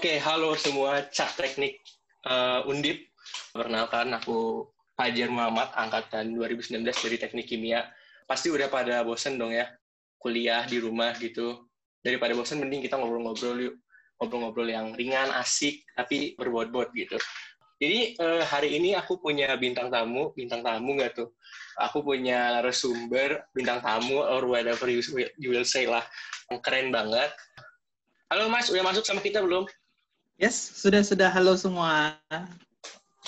Oke, halo semua cak teknik uh, Undip. Perkenalkan aku Fajar Muhammad, angkatan 2019 dari Teknik Kimia. Pasti udah pada bosen dong ya, kuliah di rumah gitu. Daripada bosen, mending kita ngobrol-ngobrol yuk. Ngobrol-ngobrol yang ringan, asik, tapi berbobot gitu. Jadi uh, hari ini aku punya bintang tamu, bintang tamu nggak tuh? Aku punya narasumber, bintang tamu, or whatever you will say lah. Keren banget. Halo Mas, udah masuk sama kita belum? Yes, sudah sudah. Halo semua.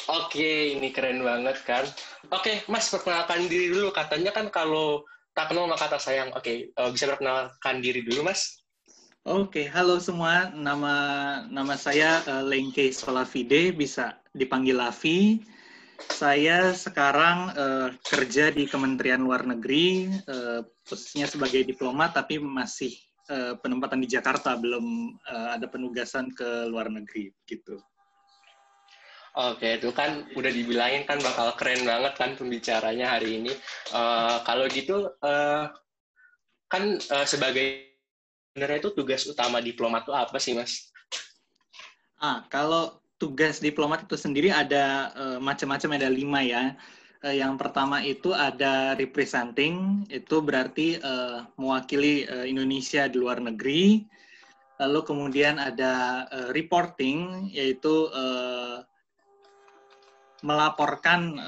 Oke, ini keren banget kan. Oke, Mas perkenalkan diri dulu. Katanya kan kalau tak kenal maka kata sayang. Oke, uh, bisa perkenalkan diri dulu, Mas? Oke, halo semua. Nama nama saya uh, Lengke Solavide, bisa dipanggil Lavi. Saya sekarang uh, kerja di Kementerian Luar Negeri, uh, khususnya sebagai diplomat, tapi masih uh, penempatan di Jakarta belum uh, ada penugasan ke luar negeri gitu. Oke, itu kan udah dibilangin kan bakal keren banget kan pembicaranya hari ini. Uh, kalau gitu, uh, kan uh, sebagai sebenarnya itu tugas utama diplomat itu apa sih, Mas? Ah, kalau tugas diplomat itu sendiri ada uh, macam-macam ada lima ya. Yang pertama itu ada representing, itu berarti uh, mewakili uh, Indonesia di luar negeri. Lalu kemudian ada uh, reporting, yaitu uh, melaporkan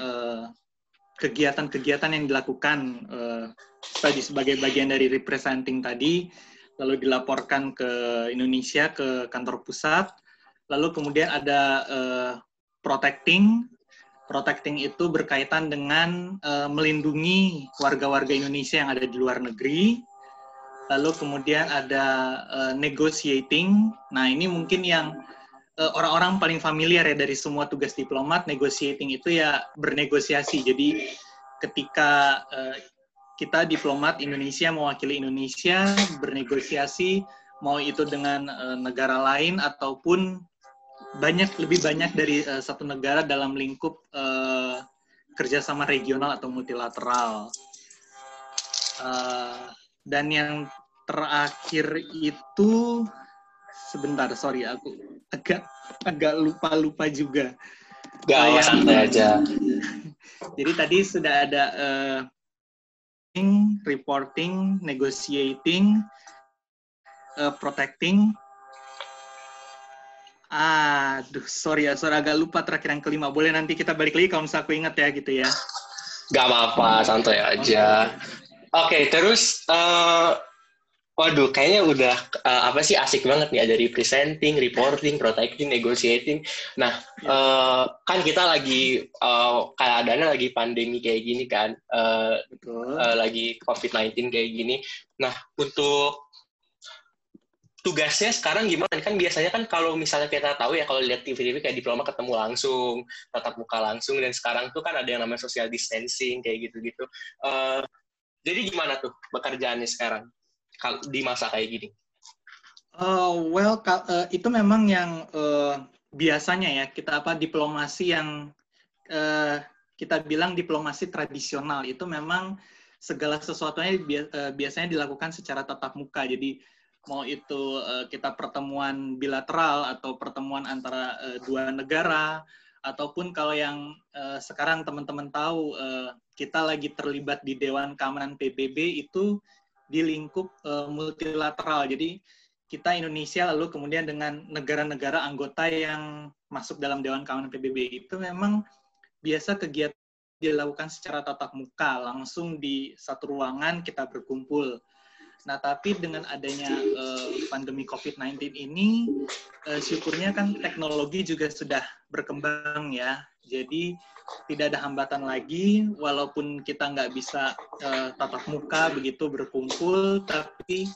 kegiatan-kegiatan uh, yang dilakukan uh, sebagai bagian dari representing tadi, lalu dilaporkan ke Indonesia ke kantor pusat. Lalu kemudian ada uh, protecting, protecting itu berkaitan dengan uh, melindungi warga-warga Indonesia yang ada di luar negeri. Lalu kemudian ada uh, negotiating. Nah, ini mungkin yang uh, orang-orang paling familiar ya dari semua tugas diplomat, negotiating itu ya bernegosiasi. Jadi ketika uh, kita diplomat Indonesia mewakili Indonesia bernegosiasi mau itu dengan uh, negara lain ataupun banyak lebih banyak dari uh, satu negara dalam lingkup uh, kerjasama regional atau multilateral. Uh, dan yang terakhir itu sebentar, sorry aku agak agak lupa lupa juga. Gak uh, santai aja. Jadi tadi sudah ada uh, reporting, negotiating, uh, protecting, Aduh, sorry ya, sorry agak lupa terakhir yang kelima. Boleh nanti kita balik lagi kalau misalnya aku ingat ya gitu ya. Gak apa-apa, santai aja. Oke, okay, terus, uh, waduh, kayaknya udah uh, apa sih asik banget nih ada representing, reporting, protecting, negotiating. Nah, uh, kan kita lagi uh, keadaannya lagi pandemi kayak gini kan, uh, Betul. Uh, lagi COVID-19 kayak gini. Nah, untuk tugasnya sekarang gimana? Kan biasanya kan kalau misalnya kita tahu ya kalau lihat TV-TV kayak diploma ketemu langsung tatap muka langsung dan sekarang tuh kan ada yang namanya social distancing kayak gitu-gitu. Uh, jadi gimana tuh pekerjaannya sekarang di masa kayak gini? Uh, well uh, itu memang yang uh, biasanya ya kita apa diplomasi yang uh, kita bilang diplomasi tradisional. Itu memang segala sesuatunya biasanya dilakukan secara tatap muka. Jadi mau itu uh, kita pertemuan bilateral atau pertemuan antara uh, dua negara ataupun kalau yang uh, sekarang teman-teman tahu uh, kita lagi terlibat di Dewan Keamanan PBB itu di lingkup uh, multilateral. Jadi kita Indonesia lalu kemudian dengan negara-negara anggota yang masuk dalam Dewan Keamanan PBB itu memang biasa kegiatan dilakukan secara tatap muka langsung di satu ruangan kita berkumpul Nah, tapi dengan adanya uh, pandemi COVID-19 ini, uh, syukurnya kan teknologi juga sudah berkembang ya. Jadi tidak ada hambatan lagi, walaupun kita nggak bisa uh, tatap muka begitu berkumpul, tapi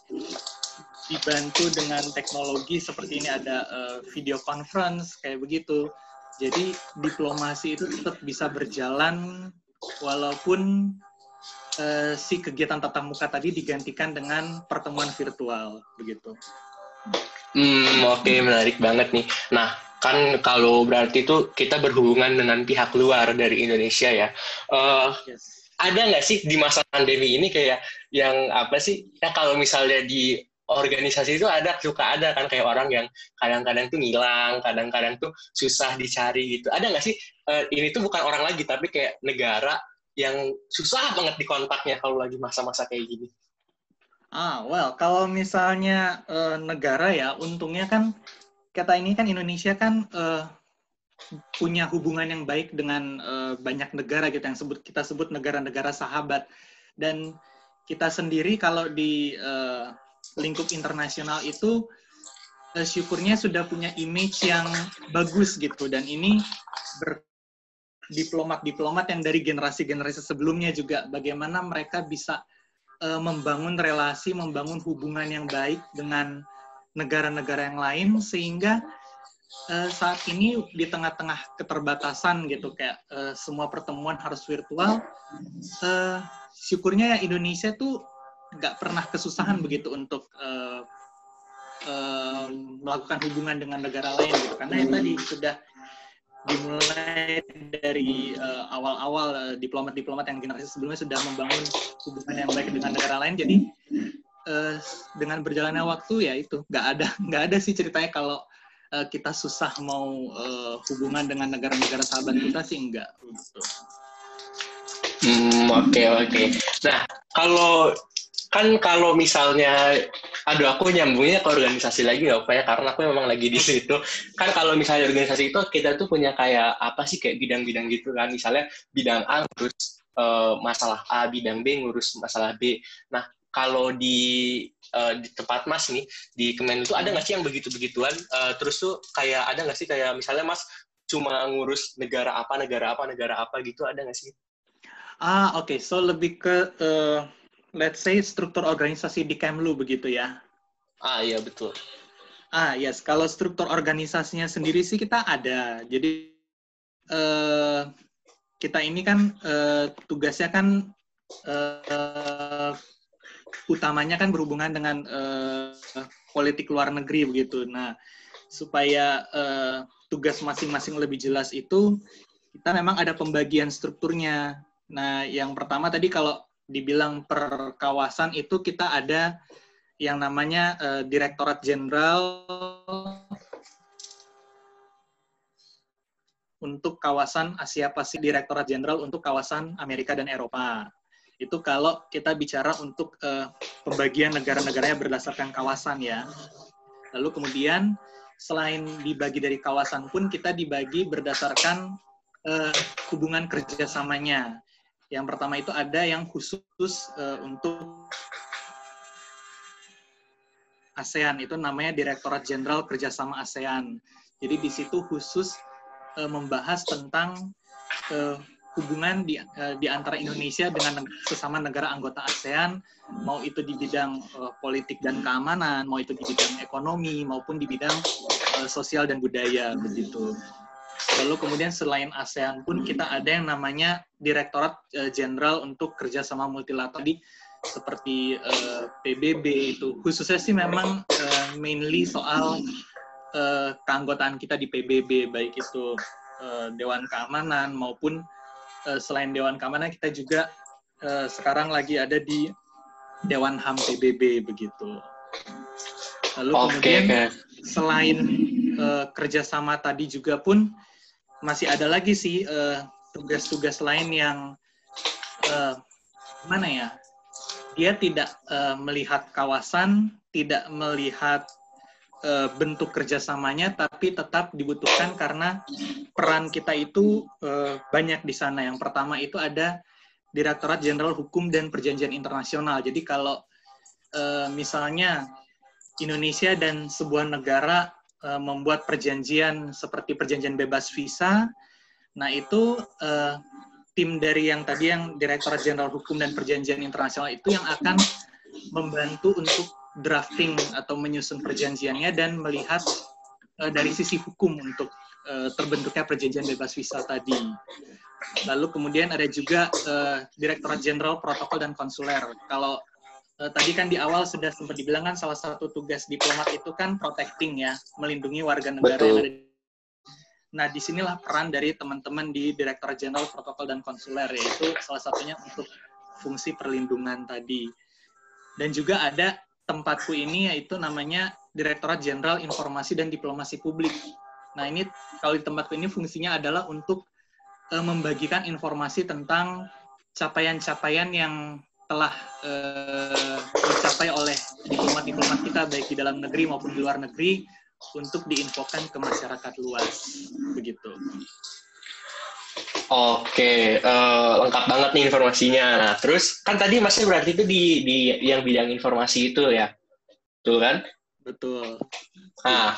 dibantu dengan teknologi seperti ini ada uh, video conference kayak begitu. Jadi diplomasi itu tetap bisa berjalan walaupun uh, si kegiatan tatap muka tadi digantikan dengan pertemuan virtual begitu. Hmm, oke okay, menarik banget nih. Nah, kan kalau berarti itu kita berhubungan dengan pihak luar dari Indonesia ya. Uh, yes. Ada nggak sih di masa pandemi ini kayak yang apa sih? Ya kalau misalnya di organisasi itu ada suka ada kan kayak orang yang kadang-kadang tuh ngilang, kadang-kadang tuh susah dicari gitu. Ada nggak sih uh, ini tuh bukan orang lagi tapi kayak negara yang susah banget dikontaknya kalau lagi masa-masa kayak gini? Ah, well, kalau misalnya uh, negara ya, untungnya kan kita ini kan Indonesia kan uh, punya hubungan yang baik dengan uh, banyak negara gitu yang sebut kita sebut negara-negara sahabat dan kita sendiri kalau di uh, lingkup internasional itu uh, syukurnya sudah punya image yang bagus gitu dan ini ber diplomat-diplomat yang dari generasi-generasi sebelumnya juga. Bagaimana mereka bisa uh, membangun relasi, membangun hubungan yang baik dengan negara-negara yang lain sehingga uh, saat ini di tengah-tengah keterbatasan gitu kayak uh, semua pertemuan harus virtual uh, syukurnya ya Indonesia tuh nggak pernah kesusahan begitu untuk uh, uh, melakukan hubungan dengan negara lain gitu. Karena yang tadi sudah dimulai dari awal-awal uh, diplomat-diplomat yang generasi sebelumnya sudah membangun hubungan yang baik dengan negara lain jadi uh, dengan berjalannya waktu ya itu nggak ada nggak ada sih ceritanya kalau uh, kita susah mau uh, hubungan dengan negara-negara sahabat kita sih enggak. Hmm, oke okay, oke. Okay. Nah, kalau kan kalau misalnya aduh aku nyambungnya ke organisasi lagi nggak apa ya karena aku memang lagi di situ. Kan kalau misalnya organisasi itu kita tuh punya kayak apa sih kayak bidang-bidang gitu kan. Misalnya bidang A ngurus uh, masalah A bidang B ngurus masalah B. Nah kalau di uh, di tempat mas nih di Kemen itu ada nggak sih yang begitu-begituan? Uh, terus tuh kayak ada nggak sih kayak misalnya mas cuma ngurus negara apa negara apa negara apa gitu ada nggak sih? Ah, oke. Okay. So lebih ke uh, let's say struktur organisasi di Kemlu begitu ya. Ah, iya betul. Ah, yes. Kalau struktur organisasinya sendiri sih kita ada. Jadi uh, kita ini kan uh, tugasnya kan uh, utamanya kan berhubungan dengan uh, politik luar negeri begitu. Nah, supaya uh, tugas masing-masing lebih jelas itu kita memang ada pembagian strukturnya. Nah, yang pertama tadi kalau dibilang per kawasan itu kita ada yang namanya uh, Direktorat Jenderal untuk kawasan Asia Pasifik, Direktorat Jenderal untuk kawasan Amerika dan Eropa. Itu kalau kita bicara untuk uh, pembagian negara-negaranya berdasarkan kawasan ya. Lalu kemudian selain dibagi dari kawasan pun kita dibagi berdasarkan uh, hubungan kerjasamanya. Yang pertama itu ada yang khusus uh, untuk ASEAN itu namanya Direktorat Jenderal Kerjasama ASEAN. Jadi di situ khusus uh, membahas tentang uh, hubungan di, uh, di antara Indonesia dengan sesama negara anggota ASEAN, mau itu di bidang uh, politik dan keamanan, mau itu di bidang ekonomi maupun di bidang uh, sosial dan budaya begitu. Lalu kemudian selain ASEAN pun kita ada yang namanya Direktorat eh, Jenderal untuk Kerjasama Multilateral di seperti uh, eh, PBB itu khususnya sih memang uh, mainly soal uh, keanggotaan kita di PBB baik itu uh, Dewan Keamanan maupun uh, selain Dewan Keamanan kita juga uh, sekarang lagi ada di Dewan HAM PBB begitu. Lalu okay, kemudian okay. selain uh, kerjasama tadi juga pun masih ada lagi sih eh, tugas-tugas lain yang uh, mana ya? Dia tidak uh, melihat kawasan, tidak melihat uh, bentuk kerjasamanya, tapi tetap dibutuhkan karena peran kita itu uh, banyak di sana. Yang pertama itu ada Direktorat Jenderal Hukum dan Perjanjian Internasional. Jadi kalau uh, misalnya Indonesia dan sebuah negara uh, membuat perjanjian seperti perjanjian bebas visa. Nah, itu uh, tim dari yang tadi yang Direktorat Jenderal Hukum dan Perjanjian Internasional itu yang akan membantu untuk drafting atau menyusun perjanjiannya dan melihat uh, dari sisi hukum untuk uh, terbentuknya perjanjian bebas visa tadi. Lalu kemudian ada juga uh, Direktorat Jenderal Protokol dan Konsuler. Kalau uh, tadi kan di awal sudah sempat dibilang kan salah satu tugas diplomat itu kan protecting ya, melindungi warga negara Betul. yang ada Nah, di sinilah peran dari teman-teman di Direktur Jenderal Protokol dan Konsuler, yaitu salah satunya untuk fungsi perlindungan tadi. Dan juga ada tempatku ini yaitu namanya Direktorat Jenderal Informasi dan Diplomasi Publik. Nah ini kalau di tempatku ini fungsinya adalah untuk uh, membagikan informasi tentang capaian-capaian yang telah uh, dicapai oleh diplomat-diplomat kita baik di dalam negeri maupun di luar negeri untuk diinfokan ke masyarakat luas begitu. Oke, uh, lengkap banget nih informasinya. Nah, terus kan tadi masih berarti itu di di yang bidang informasi itu ya, betul kan? Betul. Nah,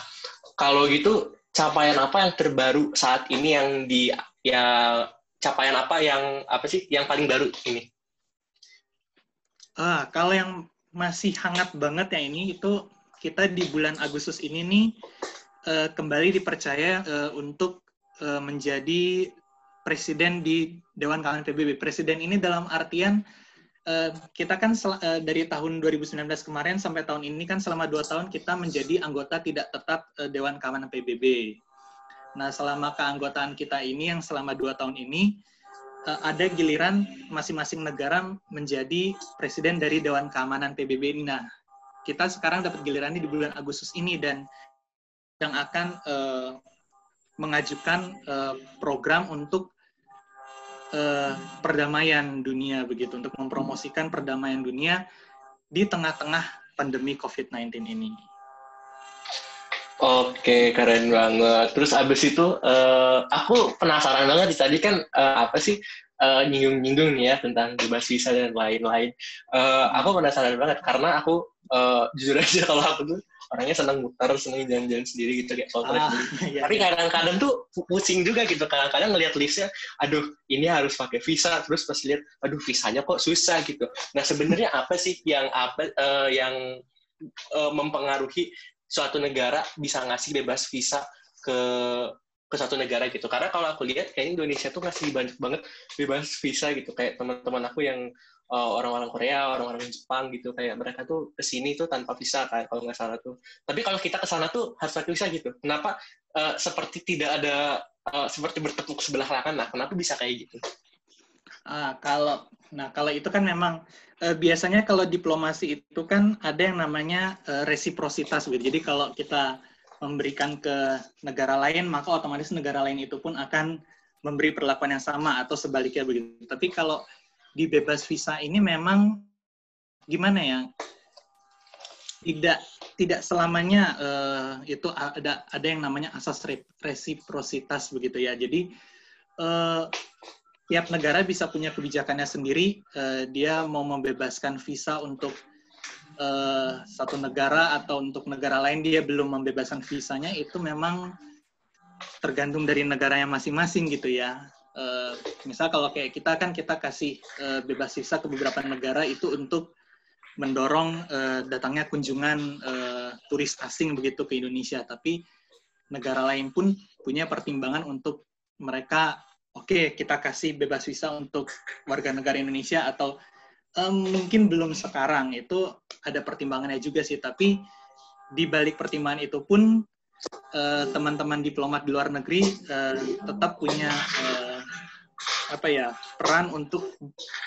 kalau gitu capaian apa yang terbaru saat ini yang di ya capaian apa yang apa sih yang paling baru ini? Ah, kalau yang masih hangat banget ya ini itu kita di bulan Agustus ini nih uh, kembali dipercaya uh, untuk uh, menjadi presiden di Dewan Keamanan PBB. Presiden ini dalam artian uh, kita kan uh, dari tahun 2019 kemarin sampai tahun ini kan selama dua tahun kita menjadi anggota tidak tetap uh, Dewan Keamanan PBB. Nah, selama keanggotaan kita ini yang selama dua tahun ini ada giliran masing-masing negara menjadi presiden dari Dewan Keamanan PBB. Nah, kita sekarang dapat gilirannya di bulan Agustus ini dan yang akan uh, mengajukan uh, program untuk uh, perdamaian dunia begitu untuk mempromosikan perdamaian dunia di tengah-tengah pandemi COVID-19 ini. Oke, keren banget. Terus abis itu, uh, aku penasaran banget tadi kan uh, apa sih uh, nyinggung-nyinggung nih ya tentang bebas visa dan lain-lain. Uh, aku penasaran banget karena aku uh, jujur aja kalau aku tuh orangnya senang muter, senang jalan-jalan sendiri gitu kayak soal ah, iya, Tapi iya. kadang-kadang tuh pusing juga gitu. Kadang-kadang ngelihat listnya, aduh ini harus pakai visa. Terus pas lihat, aduh visanya kok susah gitu. Nah sebenarnya apa sih yang apa uh, yang uh, mempengaruhi suatu negara bisa ngasih bebas visa ke ke satu negara gitu. Karena kalau aku lihat kayak Indonesia tuh ngasih banyak banget bebas visa gitu. Kayak teman-teman aku yang uh, orang-orang Korea, orang-orang Jepang gitu kayak mereka tuh ke sini tuh tanpa visa kan kalau nggak salah tuh. Tapi kalau kita ke sana tuh harus pakai visa gitu. Kenapa uh, seperti tidak ada uh, seperti bertepuk sebelah tangan nah kenapa bisa kayak gitu? Ah, kalau nah kalau itu kan memang uh, biasanya kalau diplomasi itu kan ada yang namanya uh, resiprositas gitu. Jadi kalau kita memberikan ke negara lain, maka otomatis negara lain itu pun akan memberi perlakuan yang sama atau sebaliknya begitu. Tapi kalau di bebas visa ini memang gimana ya tidak tidak selamanya uh, itu ada ada yang namanya asas resiprositas begitu ya jadi uh, tiap negara bisa punya kebijakannya sendiri. Uh, dia mau membebaskan visa untuk uh, satu negara atau untuk negara lain dia belum membebaskan visanya itu memang tergantung dari negaranya masing-masing gitu ya. Uh, misal kalau kayak kita kan kita kasih uh, bebas visa ke beberapa negara itu untuk mendorong uh, datangnya kunjungan uh, turis asing begitu ke Indonesia. Tapi negara lain pun punya pertimbangan untuk mereka oke okay, kita kasih bebas visa untuk warga negara Indonesia atau um, mungkin belum sekarang. Itu ada pertimbangannya juga sih tapi di balik pertimbangan itu pun teman-teman uh, diplomat di luar negeri uh, tetap punya uh, apa ya peran untuk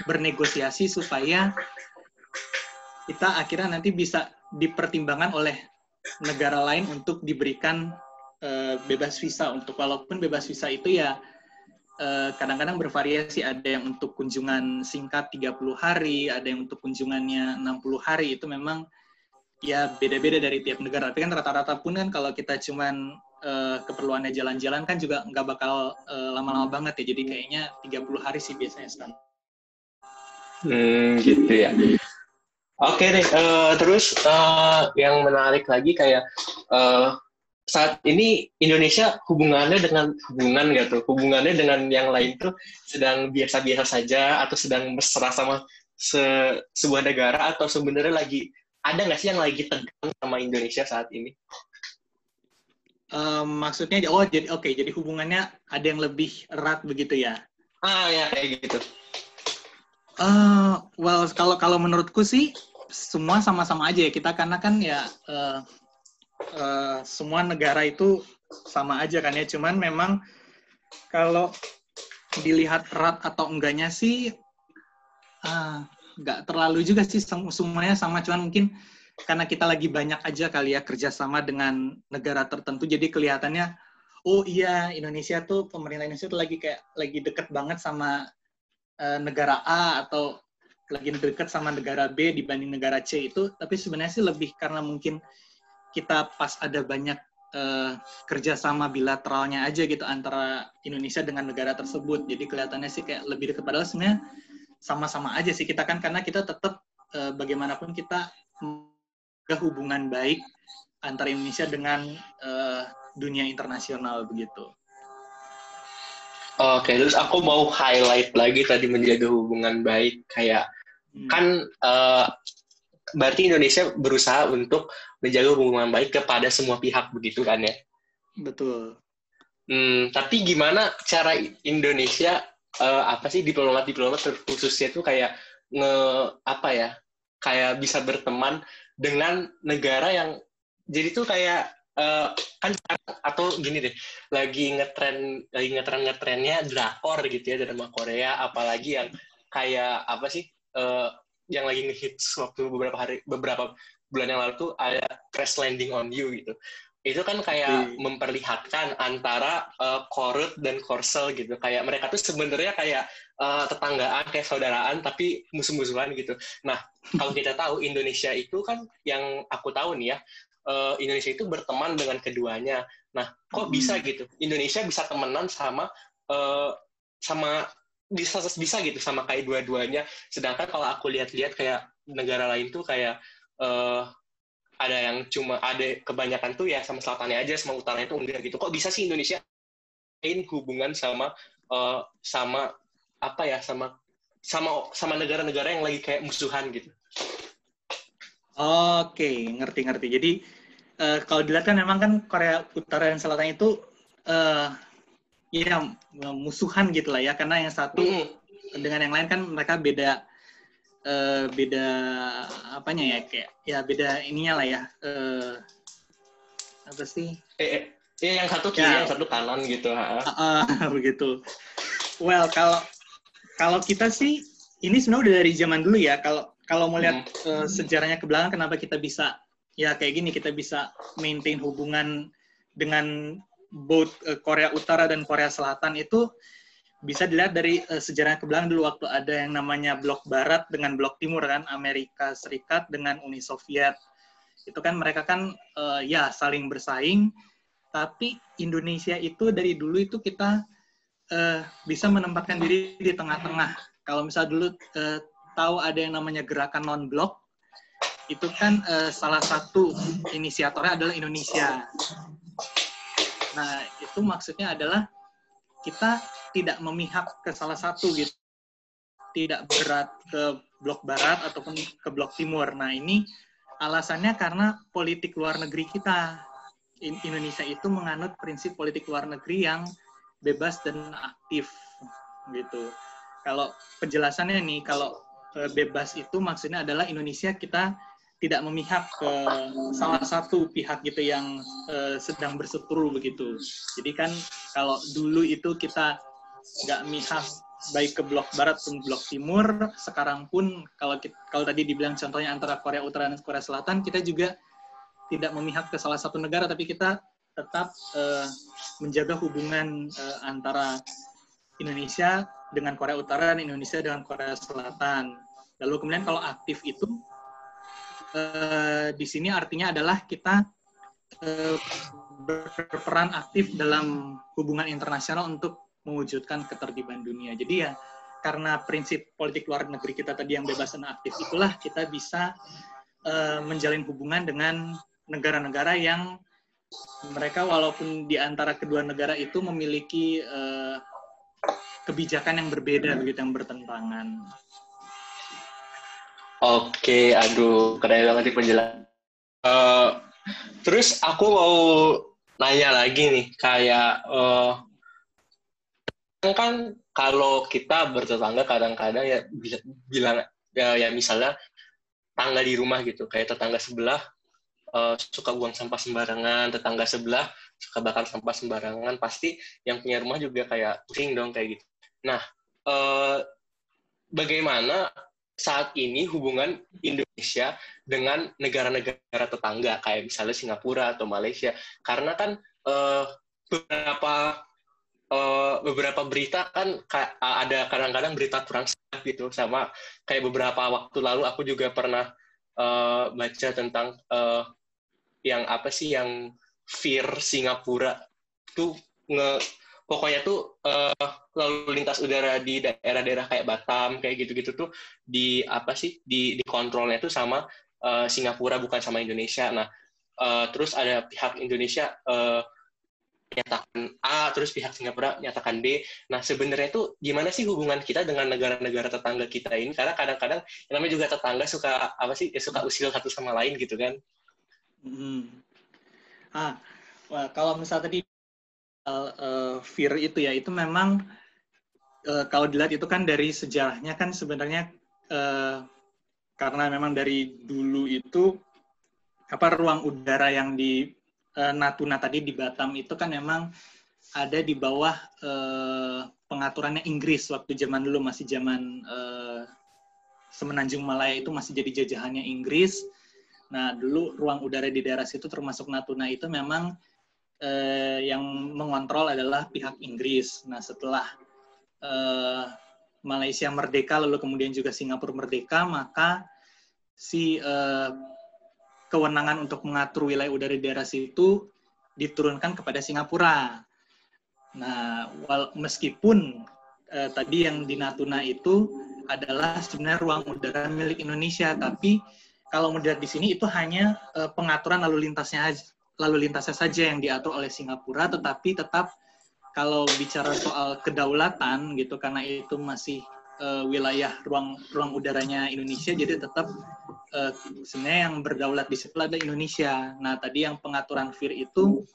bernegosiasi supaya kita akhirnya nanti bisa dipertimbangkan oleh negara lain untuk diberikan uh, bebas visa. Untuk walaupun bebas visa itu ya eh, kadang-kadang bervariasi ada yang untuk kunjungan singkat 30 hari, ada yang untuk kunjungannya 60 hari itu memang ya beda-beda dari tiap negara. Tapi kan rata-rata pun kan kalau kita cuman uh, keperluannya jalan-jalan kan juga nggak bakal uh, lama-lama banget ya. Jadi kayaknya 30 hari sih biasanya stand. Hmm, gitu ya. Oke deh, uh, terus uh, yang menarik lagi kayak uh, saat ini Indonesia hubungannya dengan hubungan gitu, hubungannya dengan yang lain tuh sedang biasa-biasa saja atau sedang mesra sama se sebuah negara atau sebenarnya lagi ada nggak sih yang lagi tegang sama Indonesia saat ini? um, maksudnya oh jadi oke okay, jadi hubungannya ada yang lebih erat begitu ya? Ah ya kayak gitu. Uh, well kalau kalau menurutku sih semua sama-sama aja ya. Kita karena kan ya uh, uh, semua negara itu sama aja kan ya. Cuman memang kalau dilihat erat atau enggaknya sih uh, nggak terlalu juga sih semuanya sama. Cuman mungkin karena kita lagi banyak aja kali ya kerjasama dengan negara tertentu, jadi kelihatannya, oh iya Indonesia tuh pemerintah Indonesia tuh lagi kayak lagi deket banget sama uh, negara A atau lagi deket sama negara B dibanding negara C itu, tapi sebenarnya sih lebih karena mungkin kita pas ada banyak uh, kerjasama bilateralnya aja gitu antara Indonesia dengan negara tersebut. Jadi kelihatannya sih kayak lebih dekat. Padahal sebenarnya sama-sama aja sih kita kan karena kita tetap uh, bagaimanapun kita ke hubungan baik antara Indonesia dengan uh, dunia internasional begitu. Oke, terus aku mau highlight lagi tadi menjaga hubungan baik kayak hmm. kan uh, berarti Indonesia berusaha untuk menjaga hubungan baik kepada semua pihak begitu kan ya? Betul. Hmm, tapi gimana cara Indonesia uh, apa sih diplomat-diplomat khususnya tuh kayak nge apa ya? Kayak bisa berteman dengan negara yang jadi tuh kayak uh, kan atau gini deh lagi ngetren lagi ngetren ngetrennya drakor gitu ya drama Korea apalagi yang kayak apa sih uh, yang lagi ngehits waktu beberapa hari beberapa bulan yang lalu tuh ada crash landing on you gitu. Itu kan kayak hmm. memperlihatkan antara uh, korut dan korsel gitu. Kayak mereka tuh sebenarnya kayak uh, tetanggaan kayak saudaraan tapi musuh-musuhan gitu. Nah kalau kita tahu Indonesia itu kan yang aku tahu nih ya uh, Indonesia itu berteman dengan keduanya. Nah kok hmm. bisa gitu? Indonesia bisa temenan sama uh, sama bisa bisa gitu sama kayak dua-duanya. Sedangkan kalau aku lihat-lihat kayak negara lain tuh kayak uh, ada yang cuma ada kebanyakan tuh ya sama selatannya aja sama utaranya itu enggak gitu. Kok bisa sih Indonesia in hubungan sama uh, sama apa ya sama sama sama negara-negara yang lagi kayak musuhan gitu? Oke ngerti-ngerti. Jadi uh, kalau dilihat kan memang kan Korea Utara dan Selatan itu uh, ya musuhan gitu lah ya karena yang satu mm. dengan yang lain kan mereka beda uh, beda apanya ya kayak ya beda ininya lah ya uh, apa sih eh, eh, yang satu kiri ya. yang satu kanan gitu uh, uh, begitu well kalau kalau kita sih ini sebenarnya udah dari zaman dulu ya kalau kalau mau lihat hmm. uh, sejarahnya ke belakang kenapa kita bisa ya kayak gini kita bisa maintain hubungan dengan both uh, Korea Utara dan Korea Selatan itu bisa dilihat dari uh, sejarah ke belakang dulu. Waktu ada yang namanya blok barat dengan blok timur kan Amerika Serikat dengan Uni Soviet. Itu kan mereka kan uh, ya saling bersaing. Tapi Indonesia itu dari dulu itu kita uh, bisa menempatkan diri di tengah-tengah. Kalau misal dulu uh, tahu ada yang namanya gerakan non blok itu kan uh, salah satu inisiatornya adalah Indonesia nah itu maksudnya adalah kita tidak memihak ke salah satu gitu. Tidak berat ke blok barat ataupun ke blok timur. Nah ini alasannya karena politik luar negeri kita. Indonesia itu menganut prinsip politik luar negeri yang bebas dan aktif gitu. Kalau penjelasannya nih kalau e, bebas itu maksudnya adalah Indonesia kita tidak memihak ke salah satu pihak gitu yang uh, sedang berseteru begitu. Jadi kan kalau dulu itu kita nggak mihak baik ke blok barat pun blok timur, sekarang pun kalau kita, kalau tadi dibilang contohnya antara Korea Utara dan Korea Selatan, kita juga tidak memihak ke salah satu negara, tapi kita tetap uh, menjaga hubungan uh, antara Indonesia dengan Korea Utara dan Indonesia dengan Korea Selatan. Lalu kemudian kalau aktif itu Eh, di sini artinya adalah kita eh, berperan aktif dalam hubungan internasional untuk mewujudkan ketertiban dunia. Jadi ya karena prinsip politik luar negeri kita tadi yang bebas dan aktif itulah kita bisa eh, menjalin hubungan dengan negara-negara yang mereka walaupun di antara kedua negara itu memiliki kebijakan yang berbeda begitu yang bertentangan. Oke, aduh, keren banget nih penjelasan. Uh, terus aku mau nanya lagi nih, kayak uh, kan kalau kita bertetangga kadang-kadang ya bilang ya, ya misalnya tangga di rumah gitu, kayak tetangga sebelah uh, suka buang sampah sembarangan, tetangga sebelah suka bakar sampah sembarangan, pasti yang punya rumah juga kayak pusing dong kayak gitu. Nah, uh, bagaimana saat ini hubungan Indonesia dengan negara-negara tetangga kayak misalnya Singapura atau Malaysia. Karena kan uh, beberapa uh, beberapa berita kan ada kadang-kadang berita kurang sehat gitu. Sama kayak beberapa waktu lalu aku juga pernah uh, baca tentang uh, yang apa sih yang fear Singapura tuh nge pokoknya tuh uh, lalu lintas udara di daerah-daerah kayak Batam kayak gitu-gitu tuh di apa sih di di kontrolnya tuh sama uh, Singapura bukan sama Indonesia. Nah, uh, terus ada pihak Indonesia uh, nyatakan A, terus pihak Singapura nyatakan B. Nah, sebenarnya tuh gimana sih hubungan kita dengan negara-negara tetangga kita ini? Karena kadang-kadang namanya juga tetangga suka apa sih? Ya, suka usil satu sama lain gitu kan. Hmm. Ah, wah, kalau misalnya tadi uh, fear itu ya itu memang uh, kalau dilihat itu kan dari sejarahnya kan sebenarnya uh, karena memang dari dulu itu apa ruang udara yang di uh, Natuna tadi di Batam itu kan memang ada di bawah uh, pengaturannya Inggris waktu zaman dulu masih zaman uh, Semenanjung Malaya itu masih jadi jajahannya Inggris. Nah, dulu ruang udara di daerah situ termasuk Natuna itu memang eh, yang mengontrol adalah pihak Inggris. Nah, setelah eh, Malaysia merdeka, lalu kemudian juga Singapura merdeka, maka si eh, kewenangan untuk mengatur wilayah udara di daerah situ diturunkan kepada Singapura. Nah, meskipun eh, tadi yang di Natuna itu adalah sebenarnya ruang udara milik Indonesia, tapi kalau melihat di sini itu hanya eh, pengaturan lalu lintasnya lalu lintasnya saja yang diatur oleh Singapura, tetapi tetap kalau bicara soal kedaulatan gitu karena itu masih uh, wilayah ruang ruang udaranya Indonesia, jadi tetap uh, sebenarnya yang berdaulat di situ ada Indonesia. Nah tadi yang pengaturan FIR itu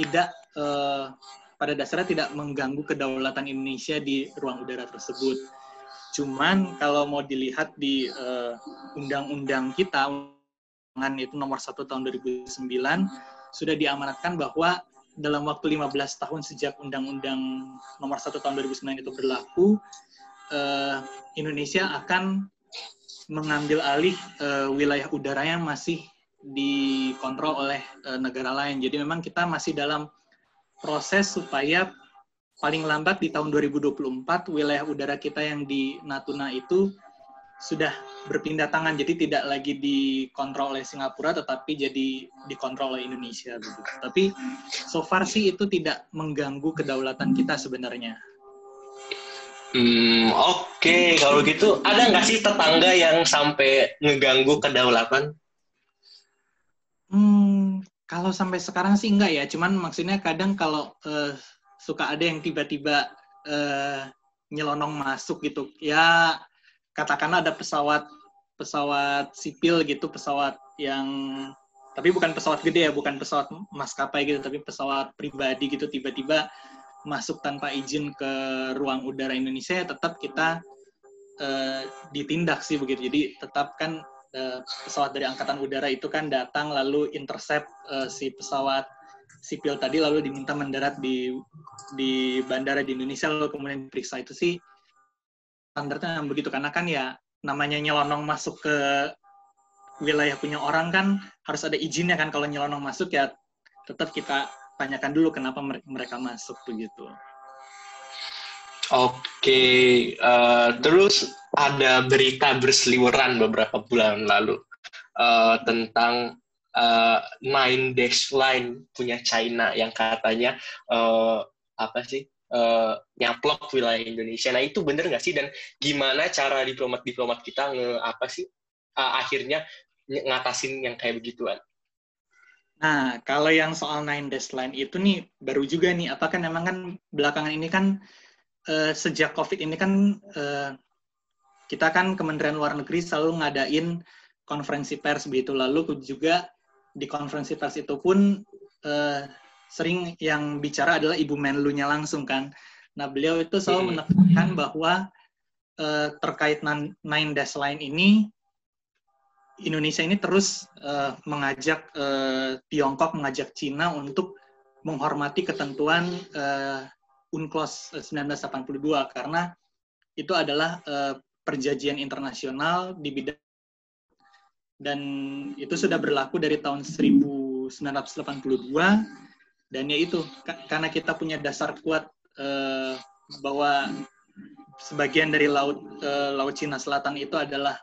tidak uh, pada dasarnya tidak mengganggu kedaulatan Indonesia di ruang udara tersebut. Cuman kalau mau dilihat di undang-undang uh, kita, itu nomor 1 tahun 2009 sudah diamanatkan bahwa dalam waktu 15 tahun sejak Undang-Undang nomor 1 tahun 2009 itu berlaku, eh, Indonesia akan mengambil alih eh, wilayah udara yang masih dikontrol oleh eh, negara lain. Jadi memang kita masih dalam proses supaya paling lambat di tahun 2024 wilayah udara kita yang di Natuna itu sudah berpindah tangan jadi tidak lagi dikontrol oleh Singapura tetapi jadi dikontrol oleh Indonesia begitu. Tapi so far sih itu tidak mengganggu kedaulatan kita sebenarnya. Hmm, oke. Okay. Kalau gitu ada nggak sih tetangga yang sampai ngeganggu kedaulatan? Hmm, kalau sampai sekarang sih enggak ya. Cuman maksudnya kadang kalau uh, suka ada yang tiba-tiba uh, nyelonong masuk gitu. Ya katakanlah ada pesawat pesawat sipil gitu, pesawat yang tapi bukan pesawat gede ya, bukan pesawat maskapai gitu, tapi pesawat pribadi gitu tiba-tiba masuk tanpa izin ke ruang udara Indonesia, ya tetap kita uh, ditindak sih begitu. Jadi tetap kan uh, pesawat dari angkatan udara itu kan datang lalu intercept uh, si pesawat sipil tadi lalu diminta mendarat di di bandara di Indonesia lalu kemudian diperiksa itu sih standarnya begitu karena kan ya namanya nyelonong masuk ke wilayah punya orang kan harus ada izinnya kan kalau nyelonong masuk ya tetap kita tanyakan dulu kenapa mereka masuk begitu. Oke, uh, terus ada berita berseliweran beberapa bulan lalu uh, tentang uh, Nine Dash Line punya China yang katanya uh, apa sih uh, nyaplok wilayah Indonesia. Nah itu bener nggak sih? Dan gimana cara diplomat-diplomat kita nge apa sih uh, akhirnya ngatasin yang kayak begituan? Nah, kalau yang soal nine dash line itu nih baru juga nih, apakah memang kan belakangan ini kan uh, sejak COVID ini kan uh, kita kan Kementerian Luar Negeri selalu ngadain konferensi pers begitu. Lalu juga di konferensi pers itu pun uh, sering yang bicara adalah Ibu Menlunya langsung kan. Nah, beliau itu selalu menekankan bahwa uh, terkait Nine Dash Line ini Indonesia ini terus uh, mengajak uh, Tiongkok, mengajak Cina untuk menghormati ketentuan uh, UNCLOS 1982 karena itu adalah uh, perjanjian internasional di bidang dan itu sudah berlaku dari tahun 1982 dan ya itu karena kita punya dasar kuat uh, bahwa sebagian dari laut uh, laut Cina Selatan itu adalah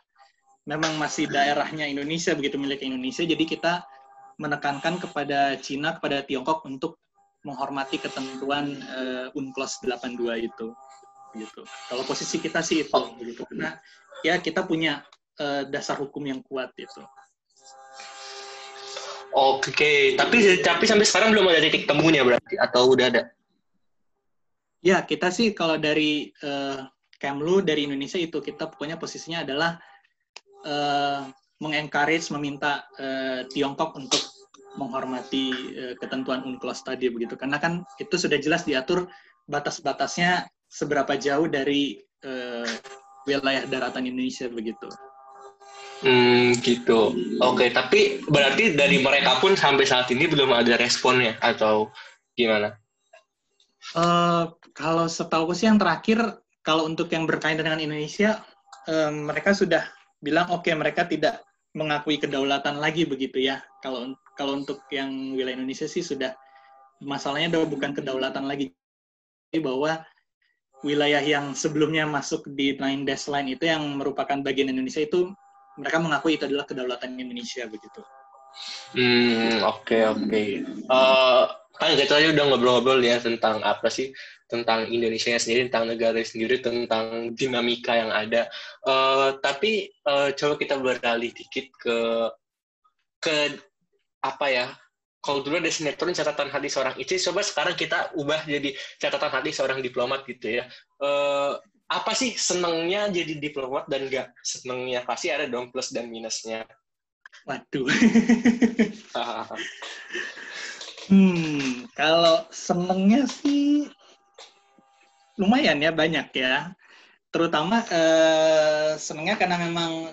memang masih daerahnya Indonesia begitu milik Indonesia. Jadi kita menekankan kepada Cina kepada Tiongkok untuk menghormati ketentuan uh, UNCLOS 82 itu gitu. Kalau posisi kita sih itu begitu karena ya kita punya uh, dasar hukum yang kuat itu. Oke, tapi tapi sampai sekarang belum ada titik temunya berarti atau udah ada? Ya, kita sih kalau dari uh, Kemlu dari Indonesia itu kita pokoknya posisinya adalah uh, mengencourage meminta uh, Tiongkok untuk menghormati uh, ketentuan UNCLOS tadi begitu karena kan itu sudah jelas diatur batas-batasnya seberapa jauh dari uh, wilayah daratan Indonesia begitu. Hmm, gitu. Oke, okay, tapi berarti dari mereka pun sampai saat ini belum ada responnya atau gimana? Uh, kalau setahu sih yang terakhir, kalau untuk yang berkaitan dengan Indonesia, um, mereka sudah bilang oke okay, mereka tidak mengakui kedaulatan lagi begitu ya. Kalau kalau untuk yang wilayah Indonesia sih sudah masalahnya udah bukan kedaulatan lagi, bahwa wilayah yang sebelumnya masuk di nine dash line itu yang merupakan bagian Indonesia itu mereka mengakui itu adalah kedaulatan Indonesia begitu. Hmm, oke okay, oke. Okay. Uh, kan kita tadi udah ngobrol-ngobrol ya tentang apa sih tentang Indonesia sendiri, tentang negara sendiri, tentang dinamika yang ada. Uh, tapi uh, coba kita beralih dikit ke ke apa ya? Kalau dulu ada sinetron catatan hati seorang istri, coba sekarang kita ubah jadi catatan hati seorang diplomat gitu ya. Uh, apa sih senengnya jadi diplomat dan enggak senengnya pasti ada dong plus dan minusnya. Waduh. Hmm kalau senengnya sih lumayan ya banyak ya. Terutama eh, senengnya karena memang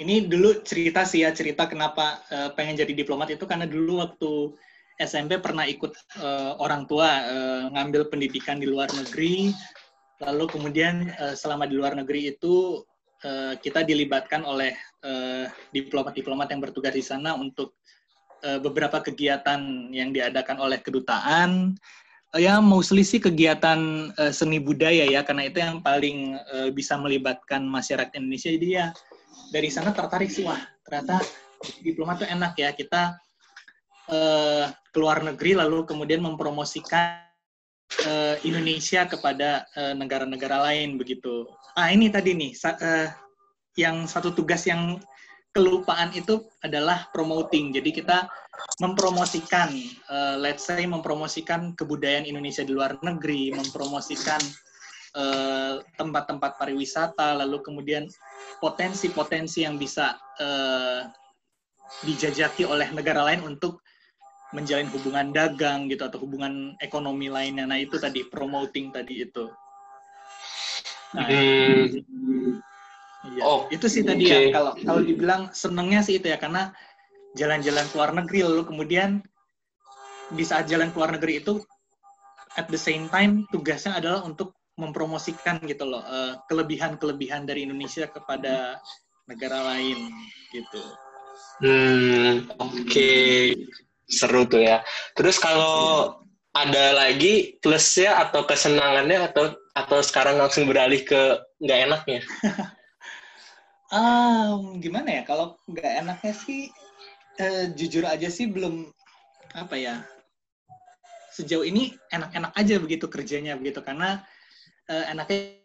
ini dulu cerita sih ya cerita kenapa eh, pengen jadi diplomat itu karena dulu waktu SMP pernah ikut eh, orang tua eh, ngambil pendidikan di luar negeri Lalu kemudian uh, selama di luar negeri itu uh, kita dilibatkan oleh eh, diplomat-diplomat yang bertugas di sana untuk beberapa kegiatan yang diadakan oleh kedutaan. Uh, ya mostly sih kegiatan seni budaya ya karena itu yang paling bisa melibatkan masyarakat Indonesia. Jadi ya dari sana tertarik sih wah ternyata diplomat itu enak ya kita uh, keluar negeri lalu kemudian mempromosikan uh, Indonesia kepada uh, negara-negara lain begitu. Ah ini tadi nih sa uh, yang satu tugas yang kelupaan itu adalah promoting. Jadi kita mempromosikan, uh, let's say mempromosikan kebudayaan Indonesia di luar negeri, mempromosikan tempat-tempat uh, pariwisata, lalu kemudian potensi-potensi yang bisa uh, dijajaki oleh negara lain untuk menjalin hubungan dagang gitu atau hubungan ekonomi lainnya. Nah itu tadi promoting tadi itu. Nah, hmm. ya. oh, itu sih tadi okay. ya kalau kalau dibilang senengnya sih itu ya karena jalan-jalan ke luar negeri lalu kemudian di saat jalan ke luar negeri itu at the same time tugasnya adalah untuk mempromosikan gitu loh uh, kelebihan-kelebihan dari Indonesia kepada negara lain gitu. Hmm, oke. Okay seru tuh ya. Terus kalau ada lagi plusnya atau kesenangannya atau atau sekarang langsung beralih ke nggak enaknya? um, gimana ya kalau nggak enaknya sih uh, jujur aja sih belum apa ya sejauh ini enak-enak aja begitu kerjanya begitu karena uh, enaknya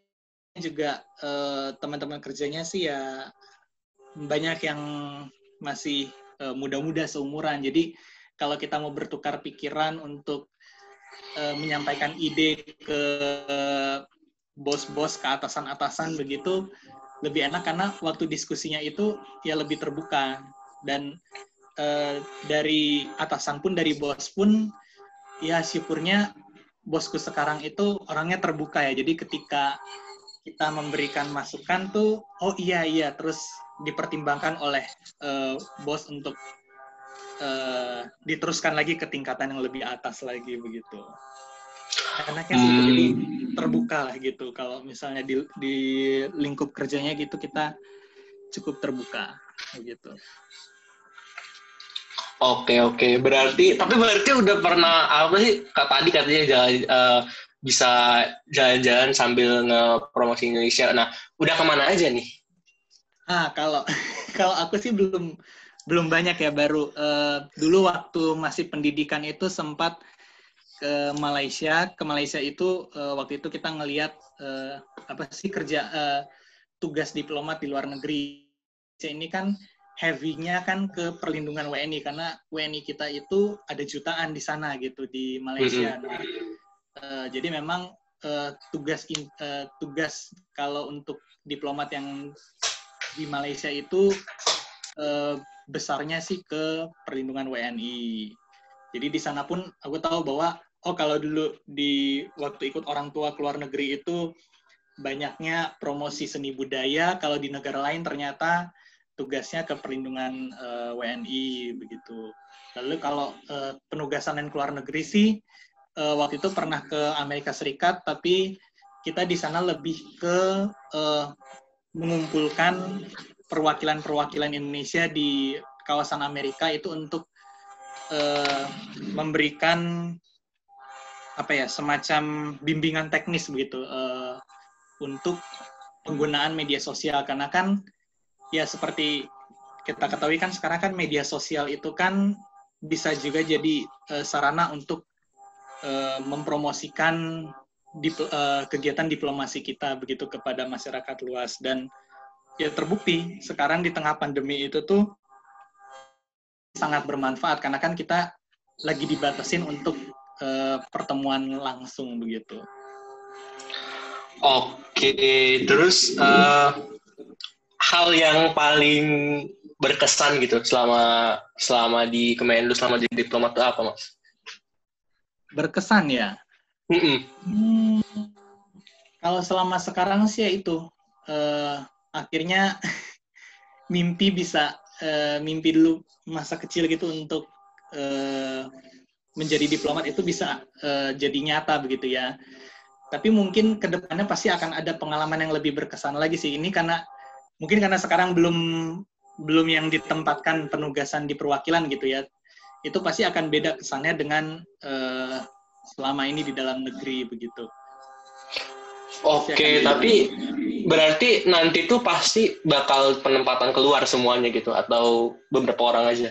juga uh, teman-teman kerjanya sih ya banyak yang masih uh, muda-muda seumuran jadi kalau kita mau bertukar pikiran untuk uh, menyampaikan ide ke bos-bos ke atasan-atasan begitu lebih enak karena waktu diskusinya itu ya lebih terbuka. Dan uh, dari atasan pun dari bos pun ya syukurnya bosku sekarang itu orangnya terbuka ya. Jadi ketika kita memberikan masukan tuh oh iya iya terus dipertimbangkan oleh uh, bos untuk uh, diteruskan lagi ke tingkatan yang lebih atas lagi begitu. enaknya sih hmm. jadi terbuka lah gitu kalau misalnya di di lingkup kerjanya gitu kita cukup terbuka gitu Oke oke berarti tapi berarti udah pernah apa sih kak tadi katanya jalan uh, bisa jalan-jalan sambil nge-promosi Indonesia. Nah udah ke mana aja nih? Ah kalau kalau aku sih belum belum banyak ya baru uh, dulu waktu masih pendidikan itu sempat ke Malaysia. Ke Malaysia itu uh, waktu itu kita ngelihat uh, apa sih kerja uh, tugas diplomat di luar negeri. Ini kan heavy-nya kan ke perlindungan WNI karena WNI kita itu ada jutaan di sana gitu di Malaysia. Nah, uh, jadi memang uh, tugas in, uh, tugas kalau untuk diplomat yang di Malaysia itu uh, besarnya sih ke perlindungan WNI. Jadi di sana pun aku tahu bahwa oh kalau dulu di waktu ikut orang tua ke luar negeri itu banyaknya promosi seni budaya, kalau di negara lain ternyata tugasnya ke perlindungan uh, eh, WNI begitu. Lalu kalau uh, penugasan yang keluar negeri sih uh, waktu itu pernah ke Amerika Serikat, tapi kita di sana lebih ke uh, mengumpulkan perwakilan-perwakilan Indonesia di kawasan Amerika itu untuk uh, memberikan apa ya semacam bimbingan teknis begitu uh, untuk penggunaan media sosial. Karena kan ya seperti kita ketahui kan sekarang kan media sosial itu kan bisa juga jadi uh, sarana untuk uh, mempromosikan dip, uh, kegiatan diplomasi kita begitu kepada masyarakat luas. Dan ya terbukti sekarang di tengah pandemi itu tuh sangat bermanfaat karena kan kita lagi dibatasin untuk uh, pertemuan langsung begitu. Oke, terus uh, hal yang paling berkesan gitu selama selama di Kemenlu selama jadi diplomat itu apa mas? Berkesan ya. Mm -mm. Hmm, kalau selama sekarang sih ya itu uh, akhirnya mimpi bisa uh, mimpi dulu masa kecil gitu untuk uh, menjadi diplomat itu bisa uh, jadi nyata begitu ya. Tapi mungkin ke depannya pasti akan ada pengalaman yang lebih berkesan lagi sih. Ini karena mungkin karena sekarang belum belum yang ditempatkan penugasan di perwakilan gitu ya itu pasti akan beda kesannya dengan uh, selama ini di dalam negeri begitu. Oke, okay, tapi berarti nanti tuh pasti bakal penempatan keluar semuanya gitu atau beberapa orang aja?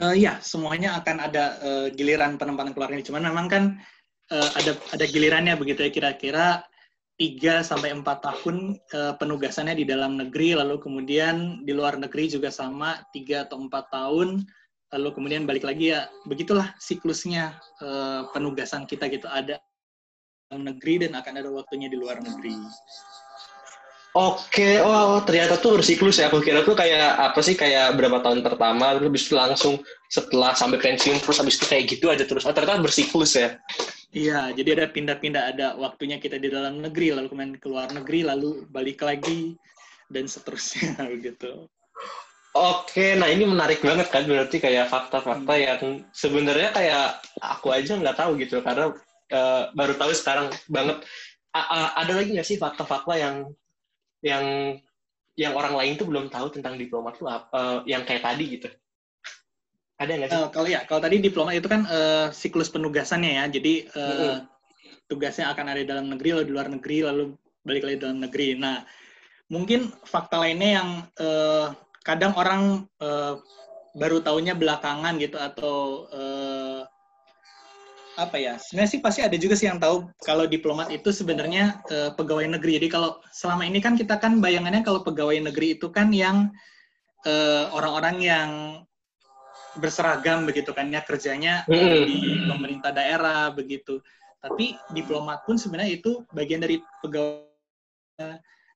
Uh, ya, semuanya akan ada uh, giliran penempatan keluarnya. Cuman memang kan uh, ada ada gilirannya begitu ya kira-kira 3 sampai 4 tahun uh, penugasannya di dalam negeri lalu kemudian di luar negeri juga sama 3 atau 4 tahun lalu kemudian balik lagi ya begitulah siklusnya uh, penugasan kita gitu ada negeri dan akan ada waktunya di luar negeri. Oke, oh ternyata tuh bersiklus ya. Aku kira tuh kayak apa sih kayak berapa tahun pertama, terus habis itu langsung setelah sampai pensiun terus habis itu kayak gitu aja terus. Oh, ternyata bersiklus ya. Iya, jadi ada pindah-pindah, ada waktunya kita di dalam negeri, lalu kemudian ke luar negeri, lalu balik lagi, dan seterusnya gitu. Oke, nah ini menarik banget kan, berarti kayak fakta-fakta hmm. yang sebenarnya kayak aku aja nggak tahu gitu, karena uh, baru tahu sekarang banget. A -a ada lagi nggak sih fakta-fakta yang yang yang orang lain tuh belum tahu tentang diplomat tuh uh, yang kayak tadi gitu? Ada nggak sih? Uh, kalau ya, kalau tadi diplomat itu kan uh, siklus penugasannya ya. Jadi uh, mm -hmm. tugasnya akan ada di dalam negeri, lalu di luar negeri, lalu balik lagi dalam negeri. Nah, mungkin fakta lainnya yang uh, kadang orang uh, baru tahunya belakangan gitu atau uh, apa ya sebenarnya sih pasti ada juga sih yang tahu kalau diplomat itu sebenarnya uh, pegawai negeri jadi kalau selama ini kan kita kan bayangannya kalau pegawai negeri itu kan yang orang-orang uh, yang berseragam begitu kan ya kerjanya mm. di pemerintah daerah begitu. Tapi diplomat pun sebenarnya itu bagian dari pegawai.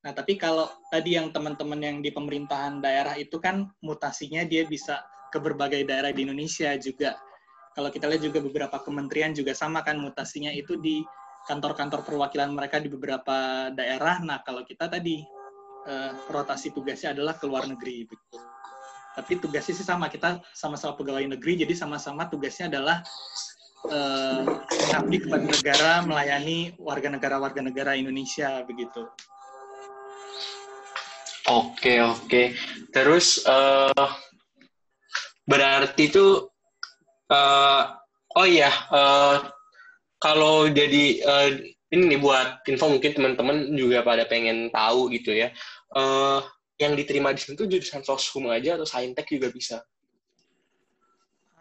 Nah, tapi kalau tadi yang teman-teman yang di pemerintahan daerah itu kan mutasinya dia bisa ke berbagai daerah di Indonesia juga. Kalau kita lihat juga beberapa kementerian juga sama kan mutasinya itu di kantor-kantor perwakilan mereka di beberapa daerah. Nah, kalau kita tadi eh, rotasi tugasnya adalah ke luar negeri begitu tapi tugasnya sih sama kita sama-sama pegawai negeri jadi sama-sama tugasnya adalah uh, mengabdi kepada negara, melayani warga negara-warga negara Indonesia begitu. Oke oke. Terus uh, berarti itu uh, oh iya uh, kalau jadi uh, ini nih buat info mungkin teman-teman juga pada pengen tahu gitu ya. Uh, yang diterima di sini tuh jurusan soshum aja atau saintek juga bisa.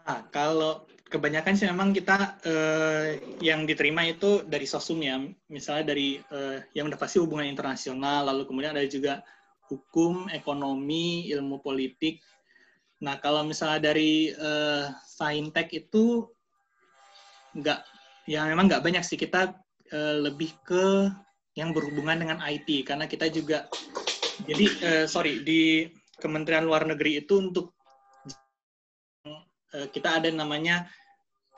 Nah, kalau kebanyakan sih memang kita uh, yang diterima itu dari sosum ya, misalnya dari uh, yang udah pasti hubungan internasional, lalu kemudian ada juga hukum, ekonomi, ilmu politik. Nah, kalau misalnya dari uh, saintek itu nggak, ya memang nggak banyak sih kita uh, lebih ke yang berhubungan dengan IT karena kita juga, jadi uh, sorry di Kementerian Luar Negeri itu untuk kita ada namanya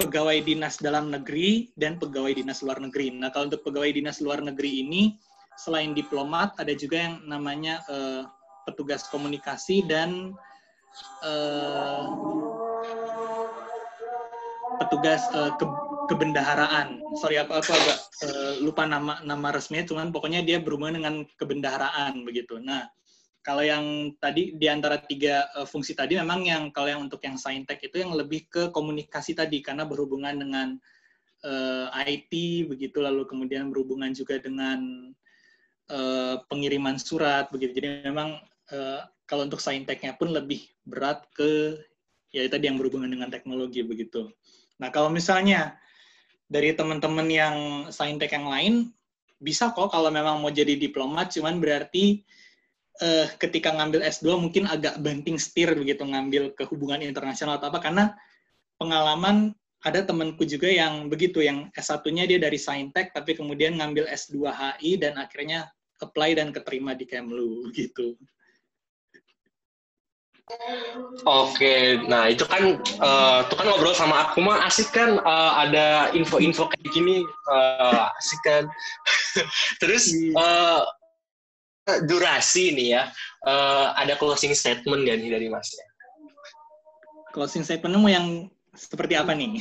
pegawai dinas dalam negeri dan pegawai dinas luar negeri. Nah, kalau untuk pegawai dinas luar negeri ini selain diplomat ada juga yang namanya uh, petugas komunikasi dan uh, petugas uh, ke, kebendaharaan. Sorry aku aku agak uh, lupa nama nama resminya, cuman pokoknya dia berhubungan dengan kebendaharaan begitu. Nah kalau yang tadi di antara tiga uh, fungsi tadi memang yang kalau yang untuk yang saintek itu yang lebih ke komunikasi tadi karena berhubungan dengan uh, IT begitu lalu kemudian berhubungan juga dengan uh, pengiriman surat begitu. Jadi memang kalau untuk sainteknya pun lebih berat ke ya tadi yang berhubungan dengan teknologi begitu. Nah kalau misalnya dari teman-teman yang saintek yang lain bisa kok kalau memang mau jadi diplomat, cuman berarti uh, ketika ngambil S2 mungkin agak banting setir begitu ngambil ke hubungan internasional atau apa karena pengalaman ada temanku juga yang begitu yang S1-nya dia dari Saintek tapi kemudian ngambil S2 HI dan akhirnya apply dan keterima di Kemlu gitu. Oke, nah itu kan uh, itu kan ngobrol sama aku mah asik kan uh, ada info-info kayak gini uh, asik kan. Terus uh, durasi nih ya, uh, ada closing statement gak nih dari Mas? Closing statement mau yang seperti apa nih?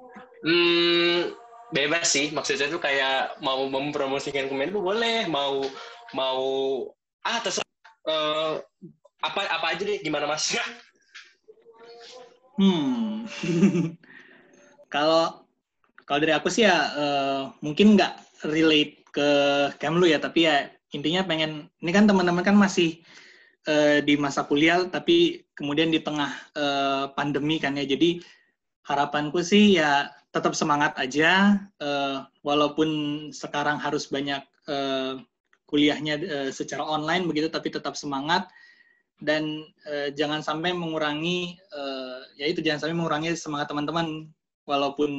hmm, bebas sih maksudnya tuh kayak mau mempromosikan Kemenlu boleh mau mau ah terserah uh, apa apa aja deh gimana mas? Hmm. Kalau kalau dari aku sih ya uh, mungkin nggak relate ke Kemlu ya tapi ya intinya pengen ini kan teman-teman kan masih uh, di masa kuliah tapi kemudian di tengah uh, pandemi kan ya. Jadi harapanku sih ya tetap semangat aja uh, walaupun sekarang harus banyak uh, kuliahnya uh, secara online begitu tapi tetap semangat dan uh, jangan sampai mengurangi uh, ya itu jangan sampai mengurangi semangat teman-teman walaupun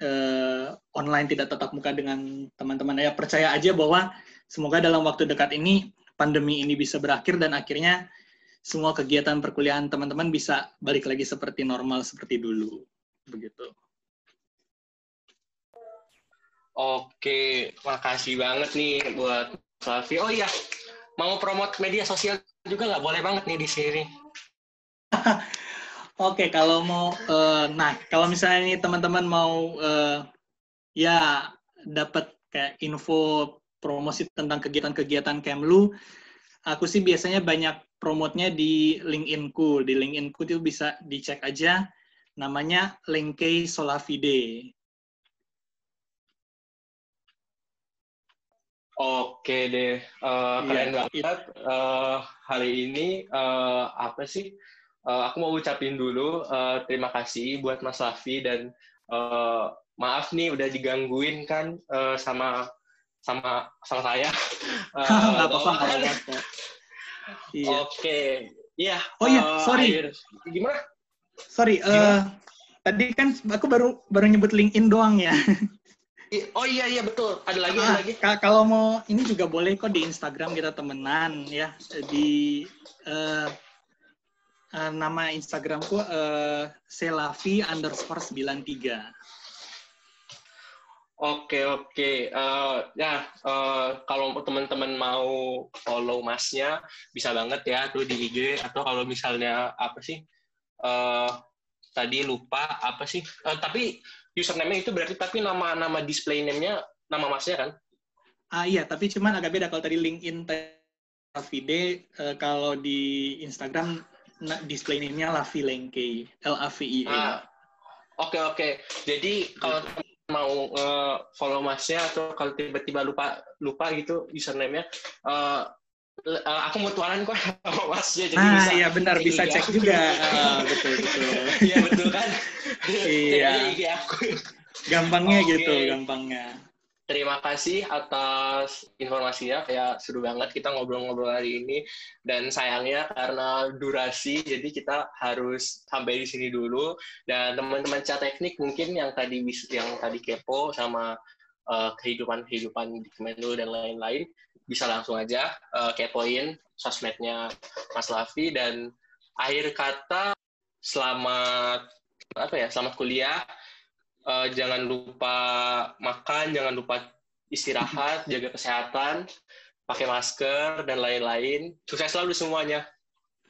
uh, online tidak tetap muka dengan teman-teman ya percaya aja bahwa semoga dalam waktu dekat ini pandemi ini bisa berakhir dan akhirnya semua kegiatan perkuliahan teman-teman bisa balik lagi seperti normal seperti dulu begitu. Oke, makasih banget nih buat Safi. Oh iya, mau promote media sosial juga nggak boleh banget nih di sini. Oke, kalau mau, uh, nah kalau misalnya nih teman-teman mau uh, ya dapat kayak info promosi tentang kegiatan-kegiatan Kemlu, aku sih biasanya banyak promotnya di LinkedIn-ku. Di LinkedIn-ku itu bisa dicek aja namanya Lengkei Solavide. Oke deh, uh, keren yeah, banget. Uh, hari ini uh, apa sih? Uh, aku mau ucapin dulu uh, terima kasih buat Mas Safi dan uh, maaf nih udah digangguin kan uh, sama sama sama saya. Uh, apa-apa. Iya. Oke, iya. Oh iya, sorry. Akhir. Gimana? Sorry, uh, tadi kan aku baru baru nyebut LinkedIn doang ya. Oh iya iya betul. Ada lagi ah, ada lagi. Kalau mau ini juga boleh kok di Instagram kita temenan ya di uh, uh, nama Instagramku uh, selavi underscore 93. Oke oke uh, ya uh, kalau teman-teman mau follow masnya bisa banget ya tuh di IG atau kalau misalnya apa sih uh, tadi lupa apa sih? Uh, tapi username itu berarti tapi nama-nama display name-nya nama masnya kan? Ah iya, tapi cuman agak beda kalau tadi LinkedIn Lavide, uh, kalau di Instagram display name-nya Lavilengke, L A V I E. Ah, oke okay, oke. Okay. Jadi kalau mau uh, follow masnya atau kalau tiba-tiba lupa lupa gitu username-nya, uh, uh, aku mutualan kok sama masnya jadi ah, bisa iya benar bisa cek juga uh, betul betul iya betul kan iya. Aku. Gampangnya okay. gitu gampangnya. Terima kasih atas informasinya kayak seru banget kita ngobrol-ngobrol hari ini. Dan sayangnya karena durasi jadi kita harus sampai di sini dulu. Dan teman-teman chat teknik mungkin yang tadi yang tadi kepo sama uh, kehidupan kehidupan di Kemenlu dan lain-lain bisa langsung aja uh, kepoin sosmednya Mas Lavi. Dan akhir kata selamat apa ya selamat kuliah. Uh, jangan lupa makan jangan lupa istirahat jaga kesehatan pakai masker dan lain-lain. Sukses selalu semuanya